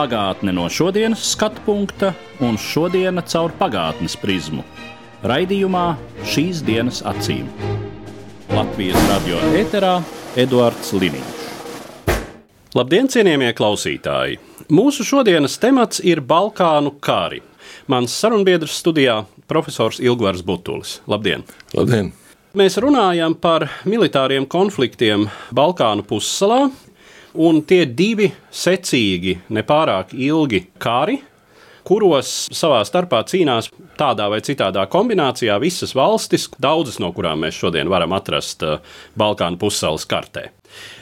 Pagātne no šodienas skatu punkta un šodienas caur pagātnes prizmu. Raidījumā šīs dienas acīm. Latvijas radio eterā Eduards Liniņš. Labdien, cienījamie klausītāji! Mūsu šodienas temats ir Balkānu kari. Mans sarunbiedrs studijā - profesors Ilgvars Butulis. Labdien! Labdien! Mēs runājam par militāriem konfliktiem Balkānu pussalā, un tie divi secīgi, nepārāk ilgi kari, kuros savā starpā cīnās tādā vai citādā kombinācijā visas valstis, daudzas no kurām mēs šodien varam atrast eh, Balkānu pussalas kartē.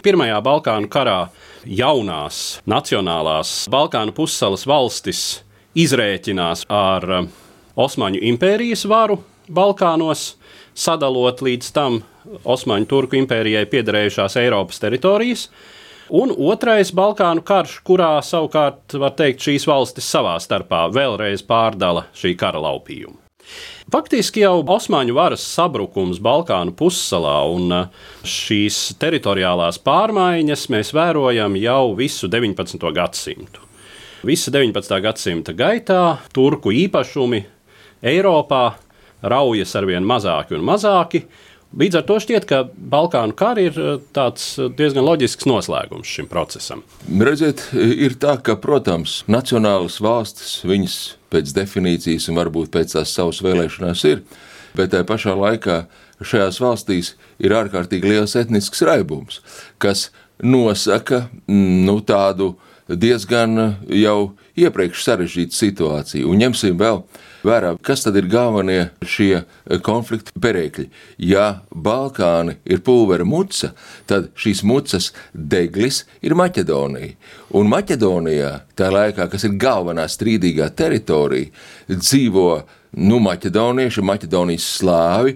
Pirmajā Balkānu karā jaunās nacionālās Balkānu pussalas valstis izrēķinās ar eh, Osmaņu impērijas varu Balkānos, sadalot līdz tam Osmaņu Turku impērijai piederējušās Eiropas teritorijas. Un otrais Balkānu karš, kurā savukārt var teikt, šīs valstis savā starpā vēlreiz pārdala šī kara laupījumu. Faktiski jau Osmaņu varas sabrukums Balkānu pussalā un uh, šīs teritoriālās pārmaiņas mēs vērojam jau visu 19. gadsimtu. Visa 19. gadsimta gaitā turku īpašumi Eiropā raujas arvien mazāki un mazāki. Līdz ar to šķiet, ka Balkānu kara ir uh, tāds diezgan loģisks noslēgums šim procesam. Redziet, ir tā, ka, protams, nacionālas valstis, viņas pēc definīcijas un varbūt pēc tās savas vēlēšanās ir, bet tajā pašā laikā šajās valstīs ir ārkārtīgi liels etnisks raibums, kas nosaka mm, nu, tādu diezgan jau iepriekš sarežģītu situāciju. Un ņemsim vēl vērā, kas tad ir galvenie šie konflikta perēkļi. Ja Balkāni ir pulvera muca, tad šīs mucas deglis ir Maķedonija. Un Maķedonijā, tā laikā, kas ir galvenā strīdīgā teritorija, dzīvo nu, maķedonieši, maķedonijas slāvi,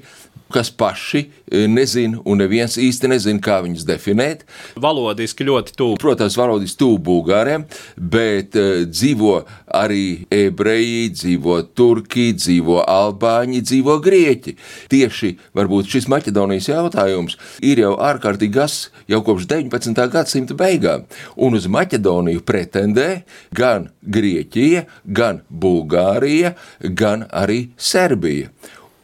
kas paši e, nezina, un neviens īsti nezina, kā viņus definēt. Valodiski ļoti tuvu. Protams, valodiski tuvu Bulgāriem, bet uh, dzīvo arī ebreji, dzīvo turki, dzīvo albāņi, dzīvo grieķi. Tieši varbūt šis Maķedonijas jautājums ir jau ārkārtīgi gas jau kopš 19. gadsimta beigām, un uz Maķedoniju pretendē gan Grieķija, gan Bulgārija, gan arī Serbija.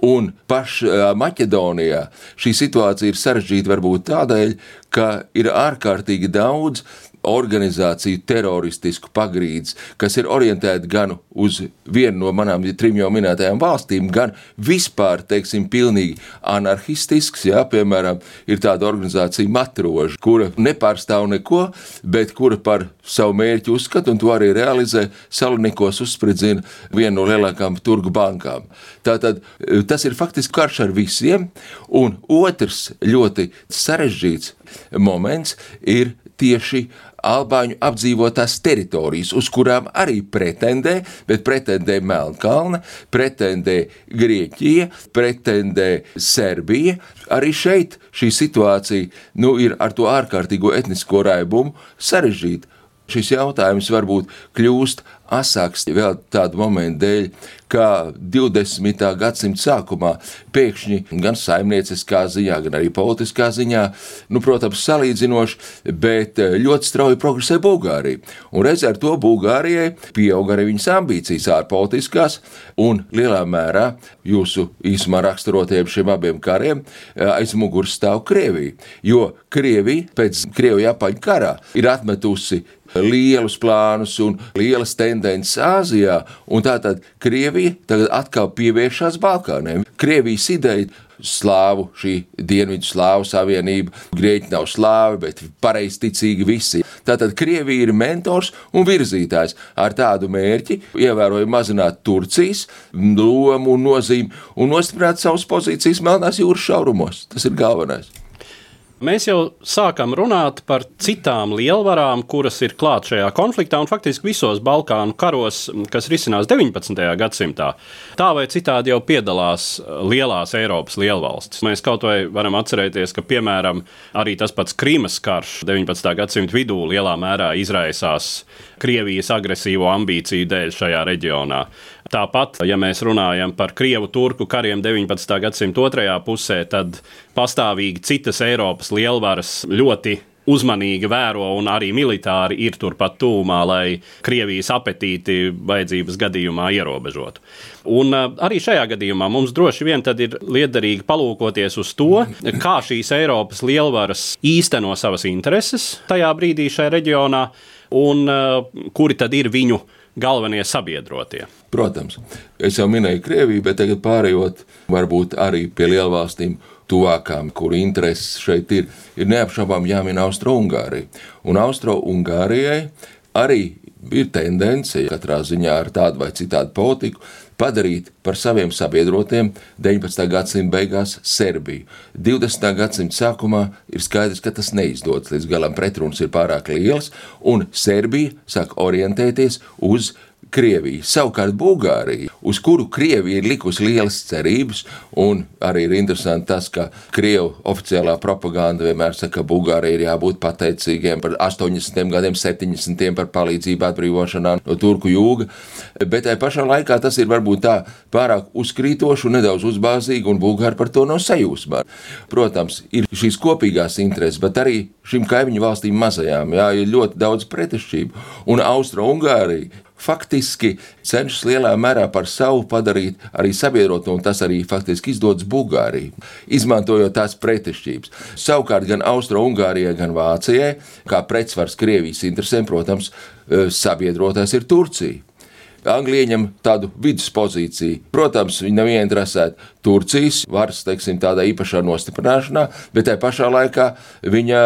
Un pašā Maķedonijā šī situācija ir sarežģīta varbūt tādēļ, ka ir ārkārtīgi daudz organizāciju teroristisku pagrīdes, kas ir orientēti gan uz vienu no manām trim jau minētajām valstīm, gan vispār, teiksim, pilnīgi anarchistisks. Jā, piemēram, ir tāda organizācija Matroža, kura nepārstāv neko, bet kura par savu mērķi uzskata un to arī realizē Salonikos uzspridzina vienu no lielākām turgu bankām. Tātad tas ir faktiski karš ar visiem, un otrs ļoti sarežģīts moments ir tieši Albāņu apdzīvotās teritorijas, uz kurām arī pretendē, bet pretendē Melnkalna, pretendē Grieķija, pretendē Serbija. Arī šeit šī situācija nu, ir ar to ārkārtīgo etnisko raibumu sarežģīta. Šis jautājums varbūt kļūst asāks vēl tādu momentu dēļ, ka 20. gadsimta sākumā pēkšņi gan saimnieciskā ziņā, gan arī politiskā ziņā, nu, protams, salīdzinoši, bet ļoti strauji progresē Bulgārija. Un reiz ar to Bulgārijai pieauga arī viņas ambīcijas ārpolitiskās, un lielā mērā jūsu īsumā raksturotiem šiem abiem kariem aiz muguras stāv Krievija. Jo Krievija pēc Krievijas-Japāņu karā ir atmetusi lielus plānus un lielas tendences Āzijā, un tātad Krievija tagad atkal pievēršas Balkāniem. Krievijas ideja slāvu, šī Dienvidu slāvu savienība. Grieķi nav slāvi, bet pareizticīgi visi. Tātad Krievija ir mentors un virzītājs ar tādu mērķi, ievērojami mazināt Turcijas lomu un nozīmi un nostiprināt savas pozīcijas Melnās jūras šaurumos. Tas ir galvenais. Mēs jau sākam runāt par citām lielvarām, kuras ir klāt šajā konfliktā, un faktiski visos Balkānu karos, kas risinās 19. gadsimtā. Tā vai citādi jau piedalās lielās Eiropas lielvalstis. Mēs kaut vai varam atcerēties, ka piemēram arī tas pats Krīmas karš 19. gadsimta vidū lielā mērā izraisās Krievijas agresīvo ambīciju dēļ šajā reģionā. Tāpat, ja mēs runājam par Krievu-Turku kariem 19. gadsimta otrajā pusē, tad pastāvīgi citas Eiropas lielvaras ļoti uzmanīgi vēro un arī militāri ir turpat tūmā, lai Krievijas apetīti vajadzības gadījumā ierobežotu. Un uh, arī šajā gadījumā mums droši vien ir liederīgi palūkoties uz to, kā šīs Eiropas lielvaras īsteno savas intereses tajā brīdī šajā reģionā un uh, kuri tad ir viņu galvenie sabiedrotie. Protams, es jau minēju Krieviju, bet tagad pārējot varbūt arī pie lielvalstīm tuvākām, kuru intereses šeit ir, ir neapšaubām jāmin Austro-Ungārija. Un Austro-Ungārijai arī ir tendence katrā ziņā ar tādu vai citādu politiku padarīt par saviem sabiedrotiem 19. gadsimta beigās Serbiju. 20. gadsimta sākumā ir skaidrs, ka tas neizdodas līdz galam, pretruns ir pārāk liels, un Serbija sāk orientēties uz Krieviju. Savukārt Bulgārija, uz kuru Krievija ir likusi lielas cerības, un arī ir interesanti tas, ka Krievu oficiālā propaganda vienmēr saka, ka Bulgārija ir jābūt pateicīgiem par 80. gadiem, 70. par palīdzību atbrīvošanā no turku jūga, bet tajā pašā laikā tas ir varbūt tā pārāk uzkrītoši un nedaudz uzbāzīgi, un Bulgāri par to nav sajūsmā. Protams, ir šīs kopīgās intereses, bet arī šīm kaimiņu valstīm mazajām jā, ir ļoti daudz pretešķību, un Austro-Ungārija faktiski cenšas lielā mērā par savu padarīt arī sabiedroto, un tas arī faktiski izdodas Bulgārijai, izmantojot tās pretešķības. Savukārt gan Austro-Ungārijai, gan Vācijai, kā pretsvars Krievijas interesēm, protams, eh, sabiedrotais ir Turcija. Anglija ieņem tādu viduspozīciju. Protams, viņi nav ieinteresēti Turcijas varas teiksim, tādā īpašā nostiprināšanā, bet tajā pašā laikā viņa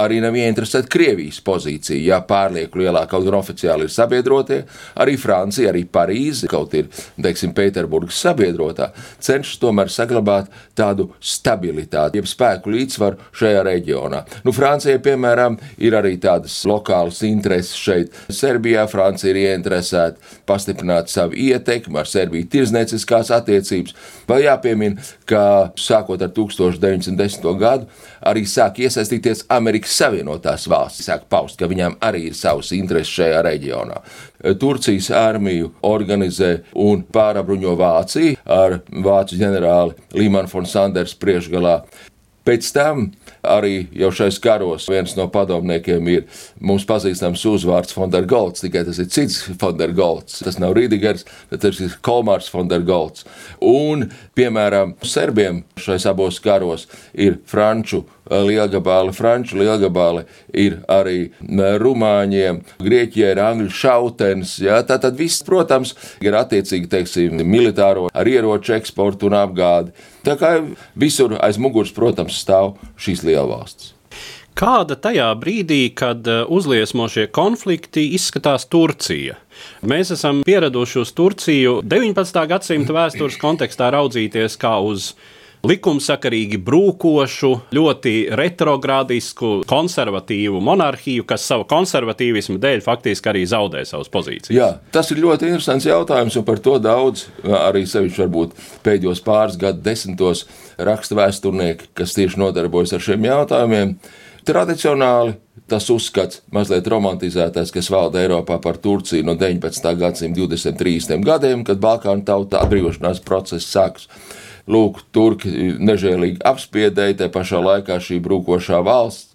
arī nav ieinteresēta Krievijas pozīcija. Jā, pārlieku lielā, kaut gan oficiāli ir sabiedrotie, arī Francija, arī Parīze, kaut ir, teiksim, Pēterburgas sabiedrotā, cenšas tomēr saglabāt tādu stabilitāti, jeb spēku līdzsvaru šajā reģionā. Nu, Francijai, piemēram, ir arī tādas lokālas intereses šeit. Serbijā Francija ir ieinteresēta pastiprināt savu ietekmi ar Serbiju tirzniecīskās attiecības. Vēl jāpiemina, ka sākot ar 1910. gadu arī sāk iesaistīties Amerikas Savienotās valstis, sāk paust, ka viņām arī ir savas intereses šajā reģionā. Turcijas armiju organizē un pārabruņo Vāciju ar vācu ģenerāli Līmanu von Sanders priekšgalā. Pēc tam arī jau šais karos viens no padomniekiem ir mums pazīstams uzvārds Fondergolds, tikai tas ir cits Fondergolds. Tas nav Rīdigers, bet tas ir Kolmārs Fondergolds. Un, piemēram, serbiem šais abos karos ir franču lielgabali, franču lielgabali ir arī rumāņiem, grieķijai ir angļu šautenis. Ja? Tā tad viss, protams, ir attiecīgi, teiksim, militāro ar ieroču eksportu un apgādi. Tā kā visur aiz muguras, protams, stāv šīs lielvalstis. Kāda tajā brīdī, kad uh, uzliesmošie konflikti izskatās Turcija? Mēs esam pieraduši uz Turciju 19. gadsimta vēstures kontekstā raudzīties kā uz likumsakarīgi brūkošu, ļoti retrogrādisku, konservatīvu monarhiju, kas savu konservatīvismu dēļ faktiski arī zaudē savas pozīcijas. Jā, tas ir ļoti interesants jautājums, un par to daudz arī sevišķi varbūt pēdējos pāris gadu desmitos raksta vēsturnieki, kas tieši nodarbojas ar šiem jautājumiem. Tradicionāli tas uzskats, mazliet romantizētais, kas valda Eiropā par Turciju no 19. gadsimta 23. gadiem, kad Balkānu tauta atbrīvošanās process sākas lūk, turki nežēlīgi apspiedēja, te pašā laikā šī brūkošā valsts.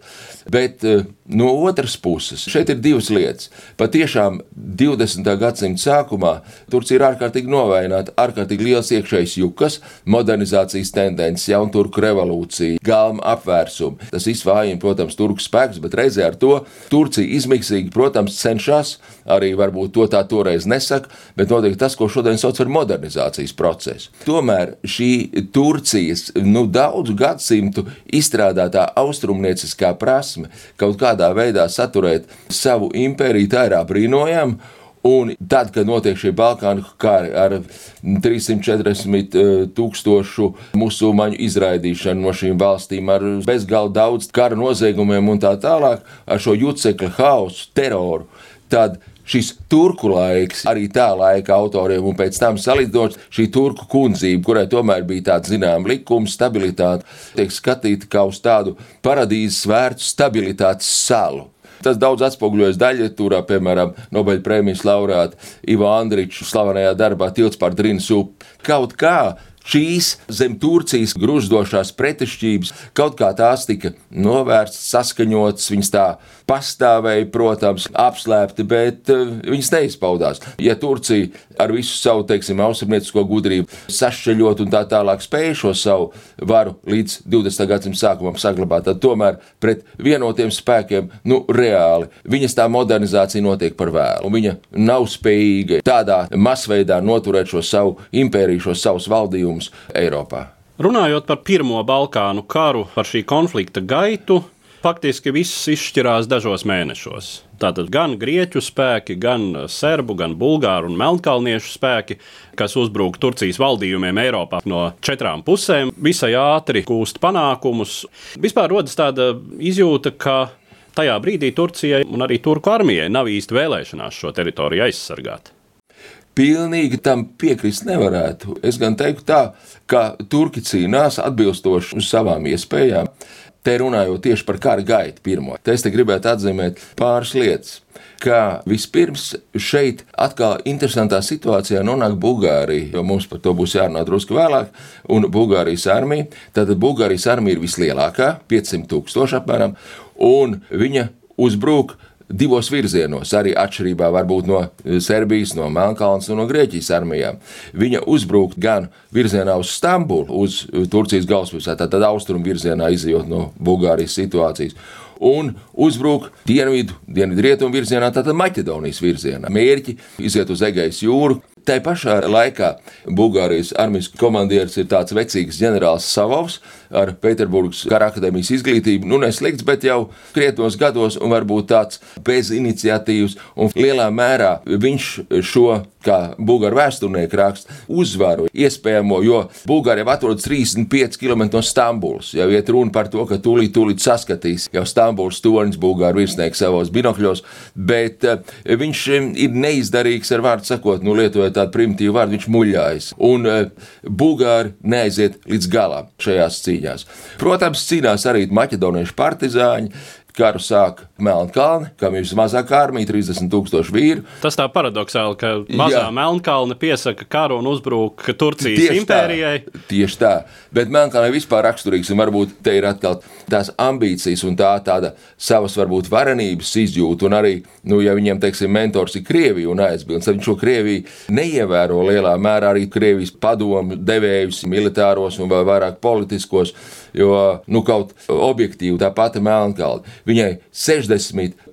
Bet eh, no otras puses, šeit ir divas lietas. Patiešām 20. gadsimta sākumā Turcija ir ārkārtīgi novaināta, ārkārtīgi liels iekšējs jukas, modernizācijas tendences, jaunu turku revolūcija, galma apvērsumi. Tas viss vājina, protams, turku spēks, bet reizē ar to Turcija izmiksīgi, protams, cenšas arī varbūt to tā toreiz nesaka, bet notiek tas, ko šodien sauc par modernizācijas procesu. Tomēr šī Turcijas nu, daudzu gadsimtu izstrādātā austrumnieciskā prasme kaut kādā veidā saturēt savu impēriju, tā ir apbrīnojama. Un tad, kad notiek šie Balkānu kari ar 340 eh, tūkstošu musulmaņu izraidīšanu no šīm valstīm, ar bezgalīgi daudz kara noziegumiem un tā tālāk, ar šo jucekļu haosu, teroru, tad šis turku laiks, arī tā laika autoriem, un pēc tam salīdzinot šī turku kundzība, kurai tomēr bija tāda zināma likuma, stabilitāte, tiek skatīta kā uz tādu paradīzes vērtu stabilitātes salu. Tas daudz atspoguļojas daļraturā, piemēram, Nobelpremijas laureāta Ivo Andriča slavenajā darbā Tilts pār Drinas upi. Kaut kā šīs zem Turcijas grūzdošās pretešķības, kaut kā tās tika novērstas, saskaņotas, viņas tā pastāvēja, protams, apslēpti, bet uh, viņas neizpaudās. Ja Turcija ar visu savu, teiksim, austrumniecisko gudrību sašķeļot un tā tālāk spēja šo savu varu līdz 20. gadsimta sākumam saglabāt, tad tomēr pret vienotiem spēkiem, nu, reāli viņas tā modernizācija notiek par vēlu. Viņa nav spējīga tādā masveidā noturēt šo savu impēriju, šo savus valdījumus Eiropā. Runājot par Pirmo Balkānu karu, par šī konflikta gaitu, faktiski viss izšķirās dažos mēnešos. Tātad gan grieķu spēki, gan serbu, gan bulgāru un melnkalniešu spēki, kas uzbruka Turcijas valdījumiem Eiropā no četrām pusēm, visai ātri gūst panākumus. Vispār rodas tāda izjūta, ka tajā brīdī Turcijai un arī Turku armijai nav īsti vēlēšanās šo teritoriju aizsargāt. Pilnīgi tam piekrist nevarētu. Es gan teiktu tā, ka turki cīnās atbilstoši savām iespējām. Te runājot tieši par kara gaitu pirmo. Te es te gribētu atzīmēt pāris lietas. Kā vispirms šeit atkal interesantā situācijā nonāk Bulgārija, jo mums par to būs jārunā drusku vēlāk, un Bulgārijas armija. Tātad Bulgārijas armija ir vislielākā, 500 tūkstoši apmēram, un viņa uzbruk divos virzienos, arī atšķirībā no Serbijas, no Melnkalnes un no Grieķijas armijām. Viņa uzbruk gan virzienā uz Stambulu, uz Turcijas galvaspilsētu, tad austrumu virzienā izjūt no Bulgārijas situācijas. Un uzbruk dienvidu, dienvidu rietumu virzienā, tātad Maķedonijas virzienā. Mērķi iziet uz Egejas jūru, Tā pašā laikā Bulgārijas armijas komandieris ir tāds vecīgs ģenerālis Savovs ar Pēterburgas kara akadēmijas izglītību. Nu, neslikts, bet jau krietnos gados un varbūt tāds bez iniciatīvas. Un lielā mērā viņš šo, kā Bulgāru vēsturnieks raksta, uzvaru iespējamo, jo Bulgārija atrodas 35 km no Stambulas. Jau iet runa par to, ka tūlīt, tūlīt saskatīs jau Stambulas tonis Bulgāru virsnieks savos binokļos, bet uh, viņš ir neizdarīgs ar vārdu sakot, nu, lietojot tādu primitīvu vārdu, viņš muļājas. Un uh, Bulgāri neaiziet līdz galam šajās cīņās. Protams, cīnās arī maķedoniešu partizāņi. Karu sāk Melnkalne, kam ir vismazākā armija, 30 tūkstoši vīru. Tas tā paradoxāli, ka mazā Jā. Melnkalne piesaka karu un uzbruk Turcijas tieši impērijai. Tā, tieši tā, bet Melnkalne vispār raksturīgs un varbūt te ir atkal tās ambīcijas un tā tāda savas varbūt varenības izjūta un arī, nu, ja viņiem, teiksim, mentors ir Krievija un aizbildnis, tad viņš šo Krieviju neievēro lielā mērā arī Krievijas padomu devējus militāros un vēl vairāk politiskos jo nu, kaut objektīvi tā pati Melnkalna. Viņai 60%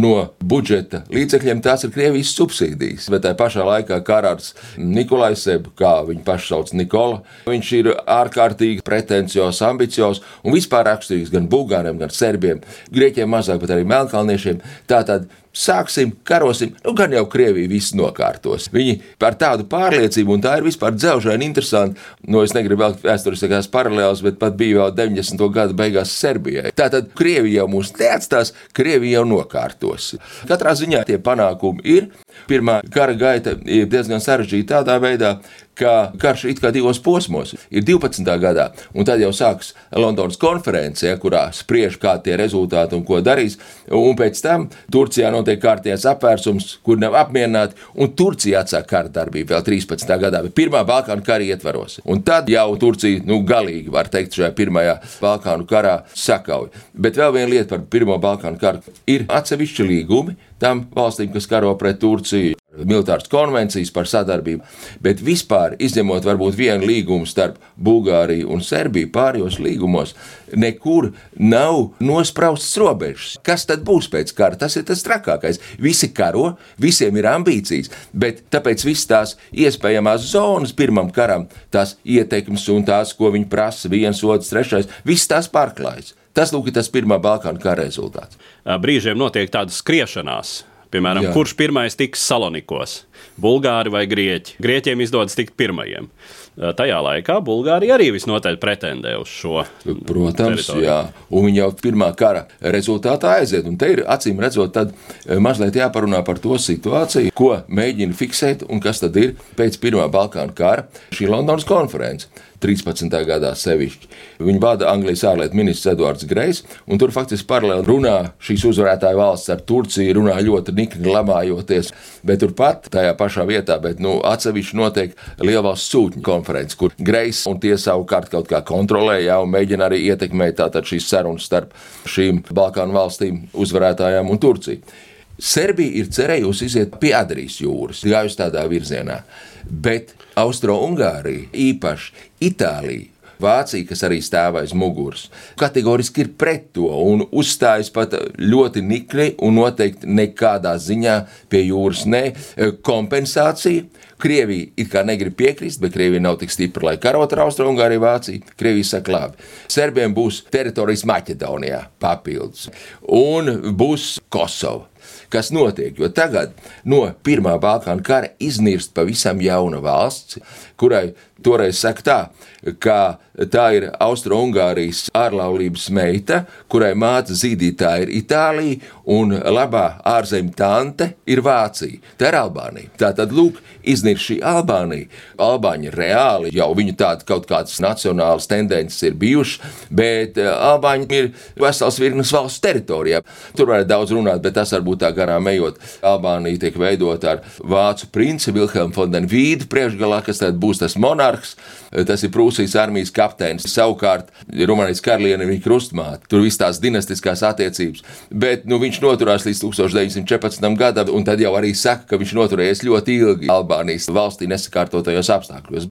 no budžeta līdzekļiem tās ir Krievijas subsīdijas. Bet tajā pašā laikā Karārs Nikolais, kā viņu pašu sauc Nikola, viņš ir ārkārtīgi pretenciozs, ambiciozs un vispār raksturīgs gan Bulgāriem, gan Serbiem, Grieķiem mazāk, bet arī Melnkalniešiem. Tātad sāksim, karosim, nu gan jau Krievija viss nokārtos. Viņi par tādu pārliecību, un tā ir vispār dzelžaini interesanti, no es negribu vēl vēsturiskās paralēlas, bet pat bija vēl 90. gada beigās Serbijai. Tātad Krievija jau mūs neatstās, Krievija jau nokārtos. Katrā ziņā tie panākumi ir. Pirmā kara gaita ir diezgan sarežģīta tādā veidā, ka karš ir divos posmos. Ir 12. gadā, un tad jau sākas Londonas konference, ja, kurā spriež, kādi tie rezultāti un ko darīs. Un pēc tam Turcijā notiek kārtējais apvērsums, kur nav apmierināti, un Turcija atsāk kara darbību vēl 13. gadā, bet Pirmā Balkānu kara ietvaros. Un tad jau Turcija, nu, galīgi var teikt, šajā Pirmajā Balkānu karā sakauj. Bet vēl viena lieta par Pirmo Balkānu karu ir atsevišķi līgumi tam valstīm, kas karo pret Turciju militāras konvencijas par sadarbību, bet vispār, izņemot varbūt vienu līgumu starp Bulgāriju un Serbiju, pārējos līgumos, nekur nav nospraustas robežas. Kas tad būs pēc kara? Tas ir tas trakākais. Visi karo, visiem ir ambīcijas, bet tāpēc visas tās iespējamās zonas pirmam karam, tās ietekmes un tās, ko viņi prasa, viens, otrs, trešais, visas tās pārklājas. Tas lūk, ir tas pirmā Balkānu kara rezultāts. Brīžiem notiek tādas skriešanās Piemēram, Jā. Kurš pirmais tiks Salonikos? Bulgāri vai grieķi? Grieķiem izdodas tikt pirmajiem. Eh, Tajā laikā Bulgārija arī visnotaļ pretendē uz šo. Protams, teritoriju. jā. Un viņi jau pirmā kara rezultātā aiziet. Un te ir acīm redzot, tad eh, mazliet jāparunā par to situāciju, ko mēģina fiksēt un kas tad ir pēc Pirmā Balkānu kara šī Londonas konference. 13. gadā sevišķi. Viņu vada Anglijas ārlietu ministrs Edvards Grejs, un tur faktiski paralēli runā šīs uzvarētāju valsts ar Turciju, runā ļoti nikni lamājoties, bet turpat tajā pašā vietā, bet nu, atsevišķi notiek lielvalsts sūtņu konferences, kur Grejs un tie savukārt kaut kā kontrolē, jā, un mēģina arī ietekmēt šīs sarunas starp šīm Balkānu valstīm, uzvarētājām un Turciju. Serbija ir cerējusi iziet pie Adrijas jūras, gājusi tādā virzienā, bet Austro-Ungārija, īpaši Itālija, Vācija, kas arī stāv aiz muguras, kategoriski ir pret to un uzstājas pat ļoti nikni un noteikti nekādā ziņā pie jūras ne kompensācija. Krievija it kā negrib piekrist, bet Krievija nav tik stipra, lai karotu ar Austrumgāriju, Vāciju. Krievija saka, labi, Serbiem būs teritorijas Maķedonijā papildus, un būs Kosova. Kas notiek? Jo tagad no Pirmā Balkāna kara iznirst pavisam jauna valsts, kurai toreiz saka tā, ka tā ir Austro-Ungārijas ārlaulības meita, kurai māte zīdītāja ir Itālija un labā ārzemju tante ir Vācija. Tā ir Albānija. Tā tad, lūk, iznirst šī Albānija. Albāņi reāli jau viņu tādas kaut kādas nacionālas tendences ir bijušas, bet eh, Albāņi ir vesels virknes valsts teritorijā. Tur varētu daudz runāt, bet tas varbūt tā garām ejot. Albānija tiek veidota ar vācu princi Vilhelmu Fondenvīdu priekšgalā, kas tad būs tas monarhs. Tas ir Prūsijas armijas kapteinis. Savukārt, Rumānijas karaliene viņa krustmāte. Tur viss tās dinastiskās attiecības. Bet nu, viņš noturās līdz 1914. gadam, un tad jau arī saka, ka viņš noturējies ļoti ilgi Albānijas valstī nesakārtotajos apstākļos.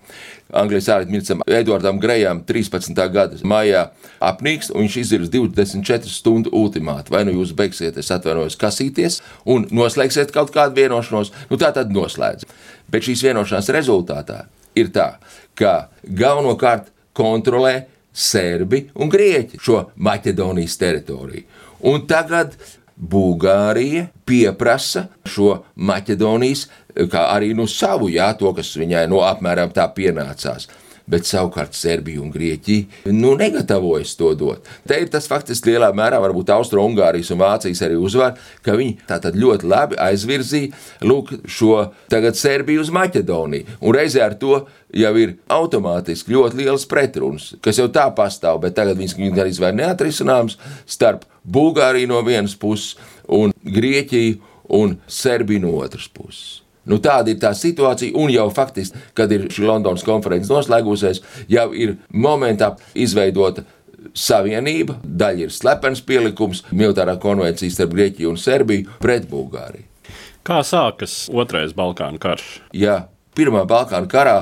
Anglijas ārlietu ministram Edvardam Grējam 13. gada maijā apnīks, un viņš izvirs 24 stundu ultimātu. Vai nu jūs beigsiet, es atvainojos, kasīties un noslēgsiet kaut kādu vienošanos, nu tā tad noslēdz. Bet šīs vienošanās rezultātā ir tā, ka galvenokārt kontrolē Serbi un Grieķi šo Maķedonijas teritoriju. Un tagad Bulgārija pieprasa šo Maķedonijas, kā arī nu savu, jā, to, kas viņai no apmēram tā pienācās. Bet savukārt Serbija un Grieķija nu, negatavojas to dot. Te ir tas faktiski lielā mērā, varbūt Austro-Ungārijas un Vācijas arī uzvar, ka viņi tā tad ļoti labi aizvirzīja lūk, šo Serbiju uz Maķedoniju. Un reizē ar to jau ir automātiski ļoti liels pretruns, kas jau tā pastāv, bet tagad viņas gan arī neatrisināms starp Bulgāriju no vienas puses un Grieķiju un Serbiju no otras puses. Nu, tāda ir tā situācija, un jau faktiski, kad ir šī Londonas konferences noslēgusies, jau ir momentā izveidota savienība, daļa ir slepens pielikums, militārā konvencija starp Grieķiju un Serbiju pret Bulgāriju. Kā sākas otrais Balkānu karš? Ja Pirmā Balkānu karā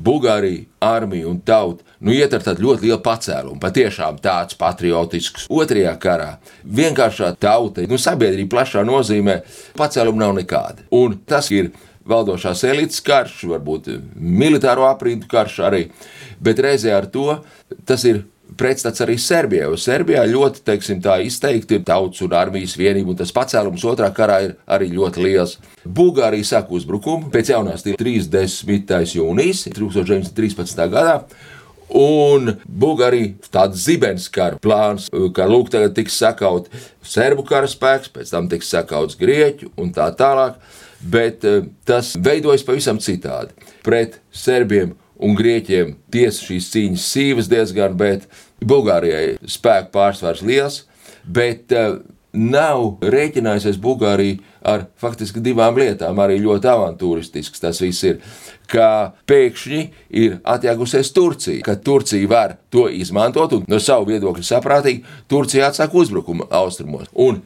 Bulgārija, armija un tauta nu, iet ar tādu ļoti lielu pacēlumu, patiešām tāds patriotisks. Otrajā karā vienkāršā tauta, nu, sabiedrība plašā nozīmē, pacēluma nav nekāda. Un tas ir valdošās elites karš, varbūt militāro aprindu karš arī, bet reizē ar to tas ir pretstats arī Serbijai. Serbijā ļoti teiksim, izteikti ir tautas un armijas vienība, un tas pacēlums otrā karā ir arī ļoti liels. Bulgārija sāk uzbrukumu pēc jaunās 30. jūnijas 1913. gadā. Un Bulgārija tāds zibens kara plāns, ka lūk, tagad tiks sakaut serbu karaspēks, pēc tam tiks sakauts grieķu un tā tālāk. Bet eh, tas veidojas pavisam citādi. Pret serbiem un grieķiem tiesa šīs cīņas sīvas diezgan, bet Bulgārijai spēku pārsvars liels, bet uh, nav rēķinājusies Bulgārija ar faktiski divām lietām, arī ļoti avantūristisks tas viss ir. Ka pēkšņi ir atjēgusies Turcija, ka Turcija var to izmantot un no savu viedokļu saprātīgi Turcija atsāk uzbrukumu austrumos. Un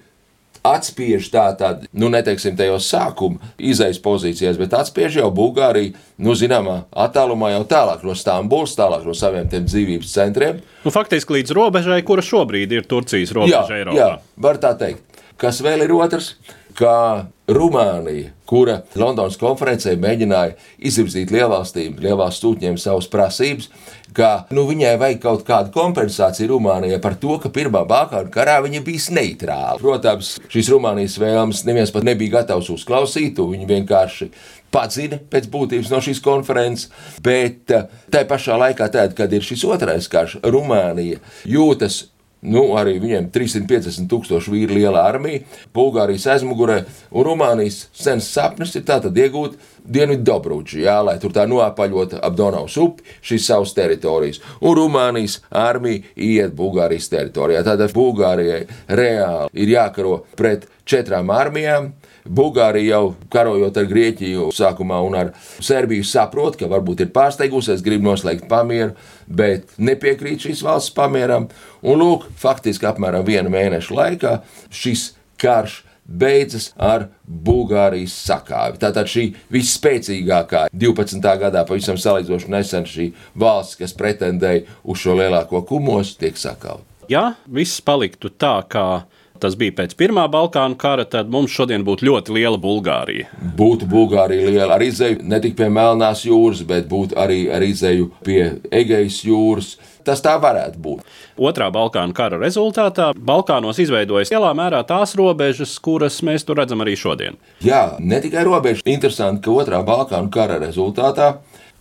atspiež tā tad, nu, neteiksim, tajos sākuma izejas pozīcijās, bet atspiež jau Bulgāriju, nu, zināmā attālumā jau tālāk no Stambulas, tālāk no saviem dzīvības centriem. Nu, faktiski līdz robežai, kura šobrīd ir Turcijas robeža jā, Eiropā. jā, var tā teikt. Kas vēl ir otrs, kā Rumānija, kura Londonas konferencē mēģināja izvirzīt lielvalstīm, lielvalstu sūtņiem savas prasības, ka nu, viņai vajag kaut kādu kompensāciju Rumānijai par to, ka Pirmā Balkānu karā viņa bija neitrāla. Protams, šīs Rumānijas vēlmes neviens pat nebija gatavs uzklausīt, viņi vienkārši padzina pēc būtības no šīs konferences, bet tā pašā laikā, tad, kad ir šis otrais karš, Rumānija jūtas Nu, arī viņiem 350 tūkstoši vīri liela armija, Bulgārijas aizmugurē un Rumānijas sens sapnis ir tātad iegūt Dienvidu Dobrūģi, jā, lai tur tā noapaļot ap Donavas upi šīs savas teritorijas. Un Rumānijas armija iet Bulgārijas teritorijā. Tātad Bulgārijai reāli ir jākaro pret četrām armijām. Bulgārija jau karojot ar Grieķiju sākumā un ar Serbiju saprot, ka varbūt ir pārsteigusies, grib noslēgt pamieru, bet nepiekrīt šīs valsts pamieram. Un lūk, faktiski apmēram viena mēneša laikā šis karš beidzas ar Bulgārijas sakāvi. Tātad šī visspēcīgākā 12. gadā, pavisam salīdzinoši nesen, šī valsts, kas pretendēja uz šo lielāko kumosu, tiek sakauta. Ja viss paliktu tā, kā tas bija pēc Pirmā Balkānu kara, tad mums šodien būtu ļoti liela Bulgārija. Būtu Bulgārija liela ar izēju ne tikai pie Melnās jūras, bet būtu arī ar izēju pie Egejas jūras. Tas tā varētu būt. Otrā Balkānu kara rezultātā Balkānos izveidojas lielā mērā tās robežas, kuras mēs tur redzam arī šodien. Jā, ne tikai robežas. Interesanti, ka otrā Balkānu kara rezultātā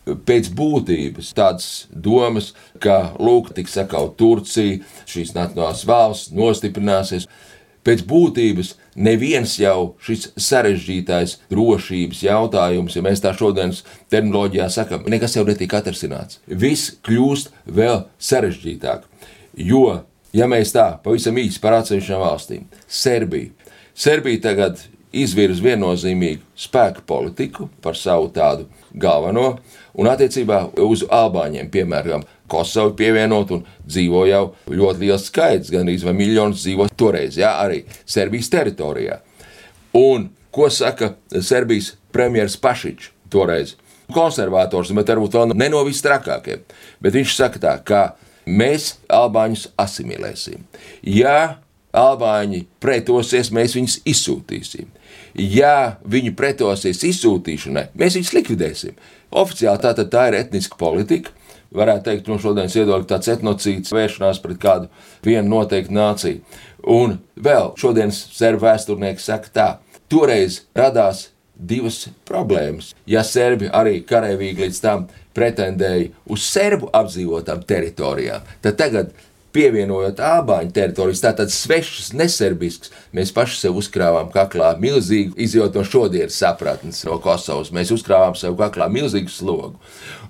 pēc būtības tādas domas, ka lūk, tiks sakaut Turcija, šīs nacionālās valsts nostiprināsies. Pēc būtības neviens jau šis sarežģītais drošības jautājums, ja mēs tā šodienas terminoloģijā sakām, nekas jau netiek atrasināts. Viss kļūst vēl sarežģītāk. Jo, ja mēs tā pavisam īsi par atsevišķām valstīm, Serbija. Serbija tagad izvirza viennozīmīgu spēku politiku par savu tādu galveno, un attiecībā uz Albāņiem, piemēram, Kosovu pievienot un dzīvo jau ļoti liels skaits, gan arī miljonus dzīvo toreiz, jā, arī Serbijas teritorijā. Un ko saka Serbijas premjerministrs Pašičs toreiz? Konservators, bet varbūt vēl ne no visstrakākajiem. Bet viņš saka tā, ka mēs albāņus asimilēsim. Ja albāņi pretosies, mēs viņus izsūtīsim. Ja viņi pretosies izsūtīšanai, mēs viņus likvidēsim. Oficiāli tā, tā ir etniska politika, varētu teikt, no šodienas viedokļa tāds etnocīds vēršanās pret kādu vienu noteiktu nāciju. Un vēl šodienas serbu vēsturnieki saka tā, toreiz radās divas problēmas. Ja serbi arī karavīgi līdz tam pretendēja uz serbu apdzīvotām teritorijām, tad tagad pievienojot ābāņu teritorijas, tātad svešas, neserbisks, mēs paši sev uzkrāvām kaklā milzīgu, izjūt no šodienas sapratnes no Kosovas, mēs uzkrāvām sev kaklā milzīgu slogu.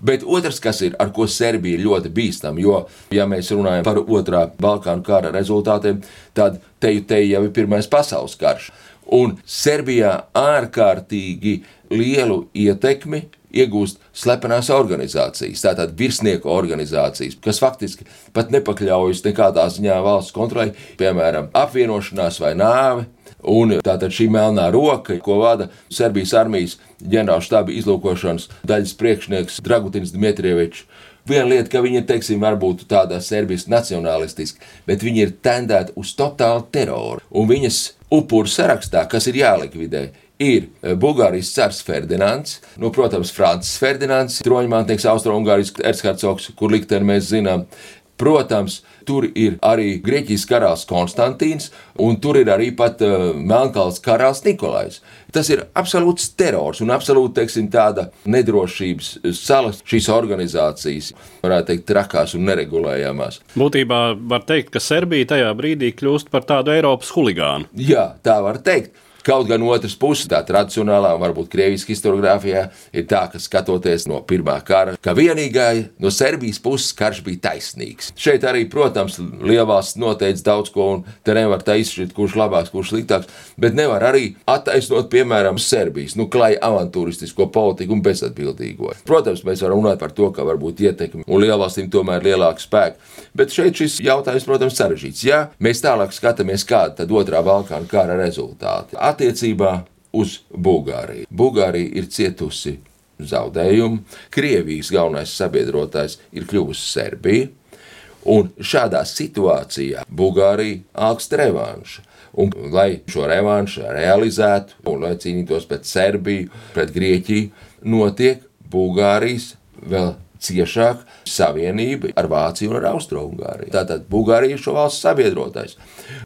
Bet otrs, kas ir, ar ko Serbija ļoti bīstama, jo, ja mēs runājam par otrā Balkānu kara rezultātiem, tad te jau ir Pirmais pasaules karš. Un Serbijā ārkārtīgi lielu ietekmi iegūst slepenās organizācijas, tātad virsnieku organizācijas, kas faktiski pat nepakļaujas nekādā ziņā valsts kontrolē, piemēram, apvienošanās vai nāve. Un tātad šī melnā roka, ko vada Serbijas armijas ģenerālštāba izlūkošanas daļas priekšnieks Dragutins Dmitrievičs. Viena lieta, ka viņi ir, teiksim, varbūt tādā serbijas nacionālistiski, bet viņi ir tendēti uz totālu teroru. Un viņas upuru sarakstā, kas ir jālikvidē, ir eh, Bulgārijas cars Ferdinands, nu, protams, Francis Ferdinands, troņmantnieks, Austro-Ungārijas erchercogs, kur likteni mēs zinām. Protams, tur ir arī Grieķijas karalis Konstantīns, un tur ir arī pat uh, Melnkalns karalis Nikolais. Tas ir absolūts terors un absolūti teiksim, tāda nedrošības salas šīs organizācijas, varētu teikt, trakās un neregulējamās. Būtībā var teikt, ka Serbija tajā brīdī kļūst par tādu Eiropas huligānu. Jā, tā var teikt. Kaut gan otrs puses, tā tradicionālā, varbūt krieviskā historiografijā, ir tā, ka skatoties no pirmā kara, ka vienīgai no Serbijas puses karš bija taisnīgs. Šeit arī, protams, lielvalsts noteica daudz ko, un te nevar tā izšķirt, kurš labāks, kurš sliktāks, bet nevar arī attaisnot, piemēram, Serbijas, nu, klai avantūristisko politiku un bezatbildīgo. Protams, mēs varam runāt par to, ka varbūt ietekmi un lielvalstīm tomēr ir lielāka spēka, bet šeit šis jautājums, protams, sarežģīts. Ja mēs tālāk skatāmies, kāda tad otrā Balkāna kara rezultāti attiecībā uz Bulgāriju. Bulgārija ir cietusi zaudējumu, Krievijas galvenais sabiedrotājs ir kļuvusi Serbija. Un šādā situācijā Bulgārija augst revanšu. Un, lai šo revanšu realizētu, un lai cīnītos pret Serbiju, pret Grieķiju, notiek Bulgārijas vēl ciešāk savienība ar Vāciju un ar Austro-Ungāriju. Tātad Bulgārija ir šo valstu sabiedrotais.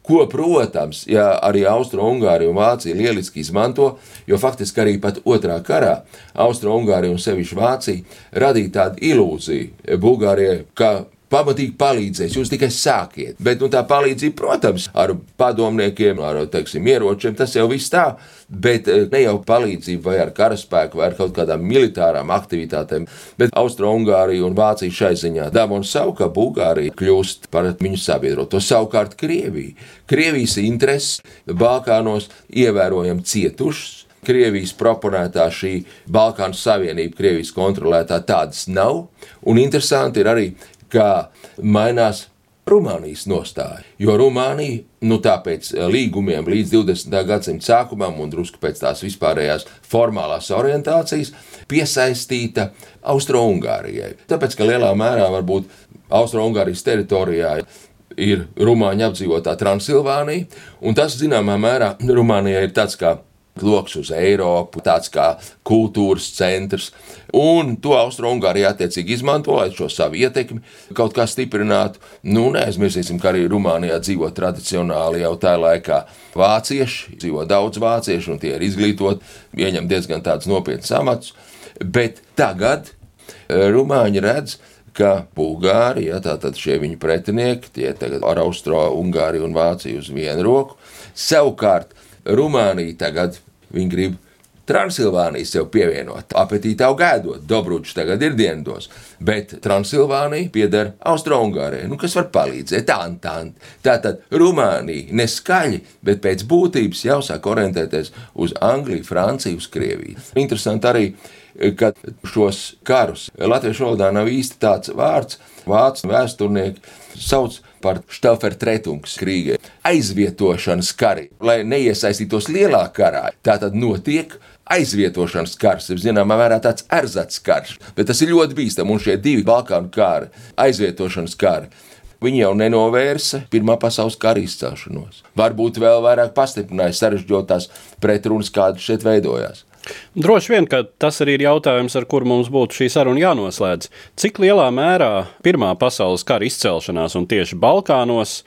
Ko, protams, ja arī Austro-Ungārija un Vācija lieliski izmanto, jo faktiski arī pat otrā karā Austro-Ungārija un sevišķi Vācija radīja tādu ilūziju Bulgārijai, ka pamatīgi palīdzēs. Jūs tikai sākiet. Bet nu, tā palīdzība, protams, ar padomniekiem, ar teiksim, ieročiem, tas jau viss tā. Bet eh, ne jau palīdzība vai ar karaspēku, vai ar kaut kādām militārām aktivitātēm, bet Austro-Ungārija un Vācija šai ziņā dāvā un savu, ka Bulgārija kļūst par viņu sabiedroto. Savukārt Krievija. Krievijas intereses Balkānos ievērojami cietušas. Krievijas proponētā šī Balkānu savienība, Krievijas kontrolētā tādas nav. Un interesanti ir arī kā mainās Rumānijas nostāja. Jo Rumānija, nu tāpēc līgumiem līdz 20. gadsimta sākumam un drusku pēc tās vispārējās formālās orientācijas, piesaistīta Austro-Ungārijai. Tāpēc, ka lielā mērā varbūt Austro-Ungārijas teritorijā ir Rumāņu apdzīvotā Transilvānija, un tas zināmā mērā Rumānijai ir tāds kā lokus uz Eiropu, tāds kā kultūras centrs. Un to Austrumgārija attiecīgi izmanto, lai šo savu ietekmi kaut kā stiprinātu. Nu, neaizmirsīsim, ka arī Rumānijā dzīvo tradicionāli jau tajā laikā vācieši, dzīvo daudz vāciešu, un tie ir izglītoti, ieņem diezgan nopietnus amatus. Bet tagad eh, Rumāņi redz, ka Bulgārija, tātad šie viņu pretinieki, tie tagad ar Austro-Ungāriju un Vāciju uz vienu roku, savukārt Rumānija tagad Viņi grib Transilvāniju sev pievienot, apetīti jau gēdot, Dobručs tagad ir dienos, bet Transilvānija pieder Austro-Ungārijai, nu, kas var palīdzēt, Antant. Tātad Rumānija neskaļi, bet pēc būtības jau sāk orientēties uz Angliju, Franciju, uz Krieviju. Interesanti arī, ka šos karus latviešu valodā nav īsti tāds vārds, vācu vēsturnieki sauc par Štelfertretungs krīgē, aizvietošanas kari, lai neiesaistītos lielā karā. Tā tad notiek aizvietošanas karš, ir zināmā mērā tāds erzats karš, bet tas ir ļoti bīstami. Un šie divi Balkānu kari, aizvietošanas kari, viņi jau nenovērsa Pirmā pasaules kara izcelšanos. Varbūt vēl vairāk pastiprināja sarežģītās pretrunas, kādas šeit veidojās. Droši vien, ka tas arī ir jautājums, ar kuru mums būtu šī saruna jānoslēdz. Cik lielā mērā Pirmā pasaules kara izcelšanās un tieši Balkānos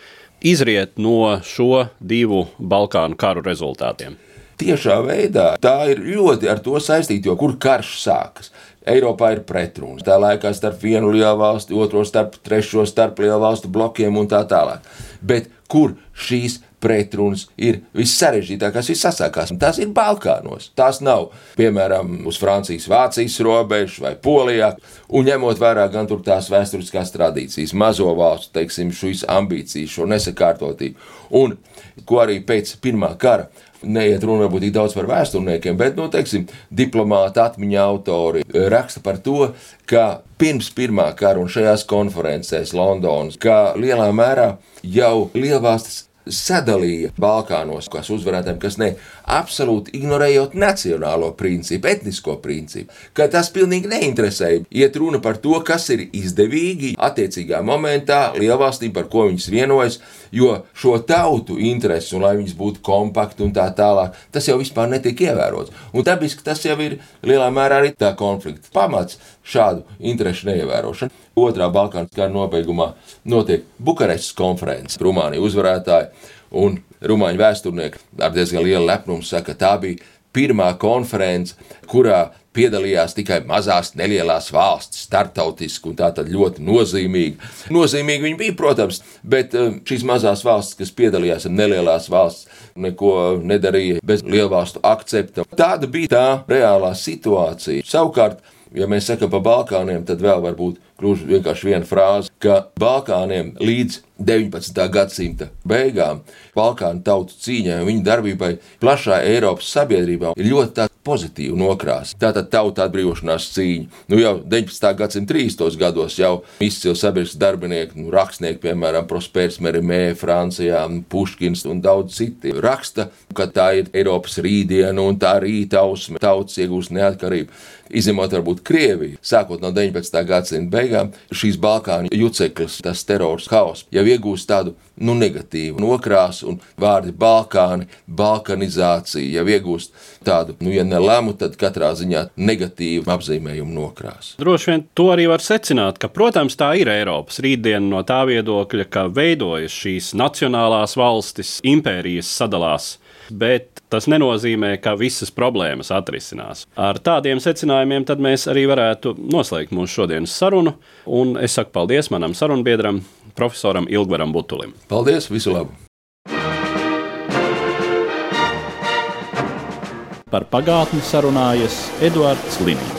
izriet no šo divu Balkānu karu rezultātiem? Tiešā veidā tā ir ļoti ar to saistīta, jo kur karš sākas. Eiropā ir pretrunas. Tā laikā starp vienu lielu valsti, otro starp trešo, starp lielu valstu blokiem un tā tālāk. Bet kur šīs pretrunas ir vissarežģītākās, visasākās. Tas ir Balkānos. Tās nav, piemēram, uz Francijas-Vācijas robežas vai Polijā, un ņemot vērā gan tās vēsturiskās tradīcijas, mazo valstu, teiksim, šīs ambīcijas, šo nesakārtotību, un ko arī pēc Pirmā kara neiet runa varbūt tik daudz par vēsturniekiem, bet, nu, teiksim, diplomāti, atmiņa autori raksta par to, ka pirms pirmā kara un šajās konferencēs Londonas, ka lielā mērā jau lielvalstis sadalīja Balkānos, kas uzvarētājiem, kas ne, absolūti ignorējot nacionālo principu, etnisko principu, ka tas pilnīgi neinteresēja. Iet runa par to, kas ir izdevīgi attiecīgā momentā lielvalstīm, par ko viņas vienojas, jo šo tautu intereses un lai viņas būtu kompakti un tā tālāk, tas jau vispār netiek ievērots. Un dabiski tas jau ir lielā mērā arī tā konflikta pamats šādu interesu neievērošanu. Otrā Balkānas kara nobeigumā notiek Bukarestas konferences. Rumānija uzvarētāji un rumāņu vēsturnieki ar diezgan lielu lepnumu saka, ka tā bija pirmā konference, kurā piedalījās tikai mazās, nelielas valstis, startautiski un tā ļoti nozīmīgi. Nozīmīgi viņi bija, protams, bet eh, šīs mazās valstis, kas piedalījās ar nelielās valsts, neko nedarīja bez lielvalstu akcepta. Tāda bija tā reālā situācija. Savukārt, Ja mēs sakām par Balkāniem, tad vēl var būt gluži vienkārši viena frāze, ka Balkāniem līdz 19. gadsimta beigām Balkānu tautu cīņai un viņu darbībai plašā Eiropas sabiedrībā ir ļoti pozitīvu nokrāsu. Tātad tauta atbrīvošanās cīņa. Nu, jau 19. gadsimta 30. gados jau izcili sabiedrisks darbinieki, nu, rakstnieki, piemēram, Prospērs Merimē, Francijā, Puškins un daudz citi raksta, ka tā ir Eiropas rītdiena un tā rīta ausme, tautas iegūst neatkarību izņemot varbūt Krieviju, sākot no 19. gadsimta beigām, šīs Balkānu juceklis, tas terors, haoss jau iegūst tādu nu, negatīvu nokrāsu, un vārdi Balkāni, balkanizācija jau iegūst tādu, nu, ja ne lēmu, tad katrā ziņā negatīvu apzīmējumu nokrāsu. Droši vien to arī var secināt, ka, protams, tā ir Eiropas rītdiena no tā viedokļa, ka veidojas šīs nacionālās valstis, impērijas sadalās bet tas nenozīmē, ka visas problēmas atrisinās. Ar tādiem secinājumiem mēs arī varētu noslēgt mūsu šodienas sarunu. Un es saku paldies manam sarunbiedram, profesoram Ilgvaram Butulim. Paldies, visu labu! Par pagātni sarunājas Eduards Līniju.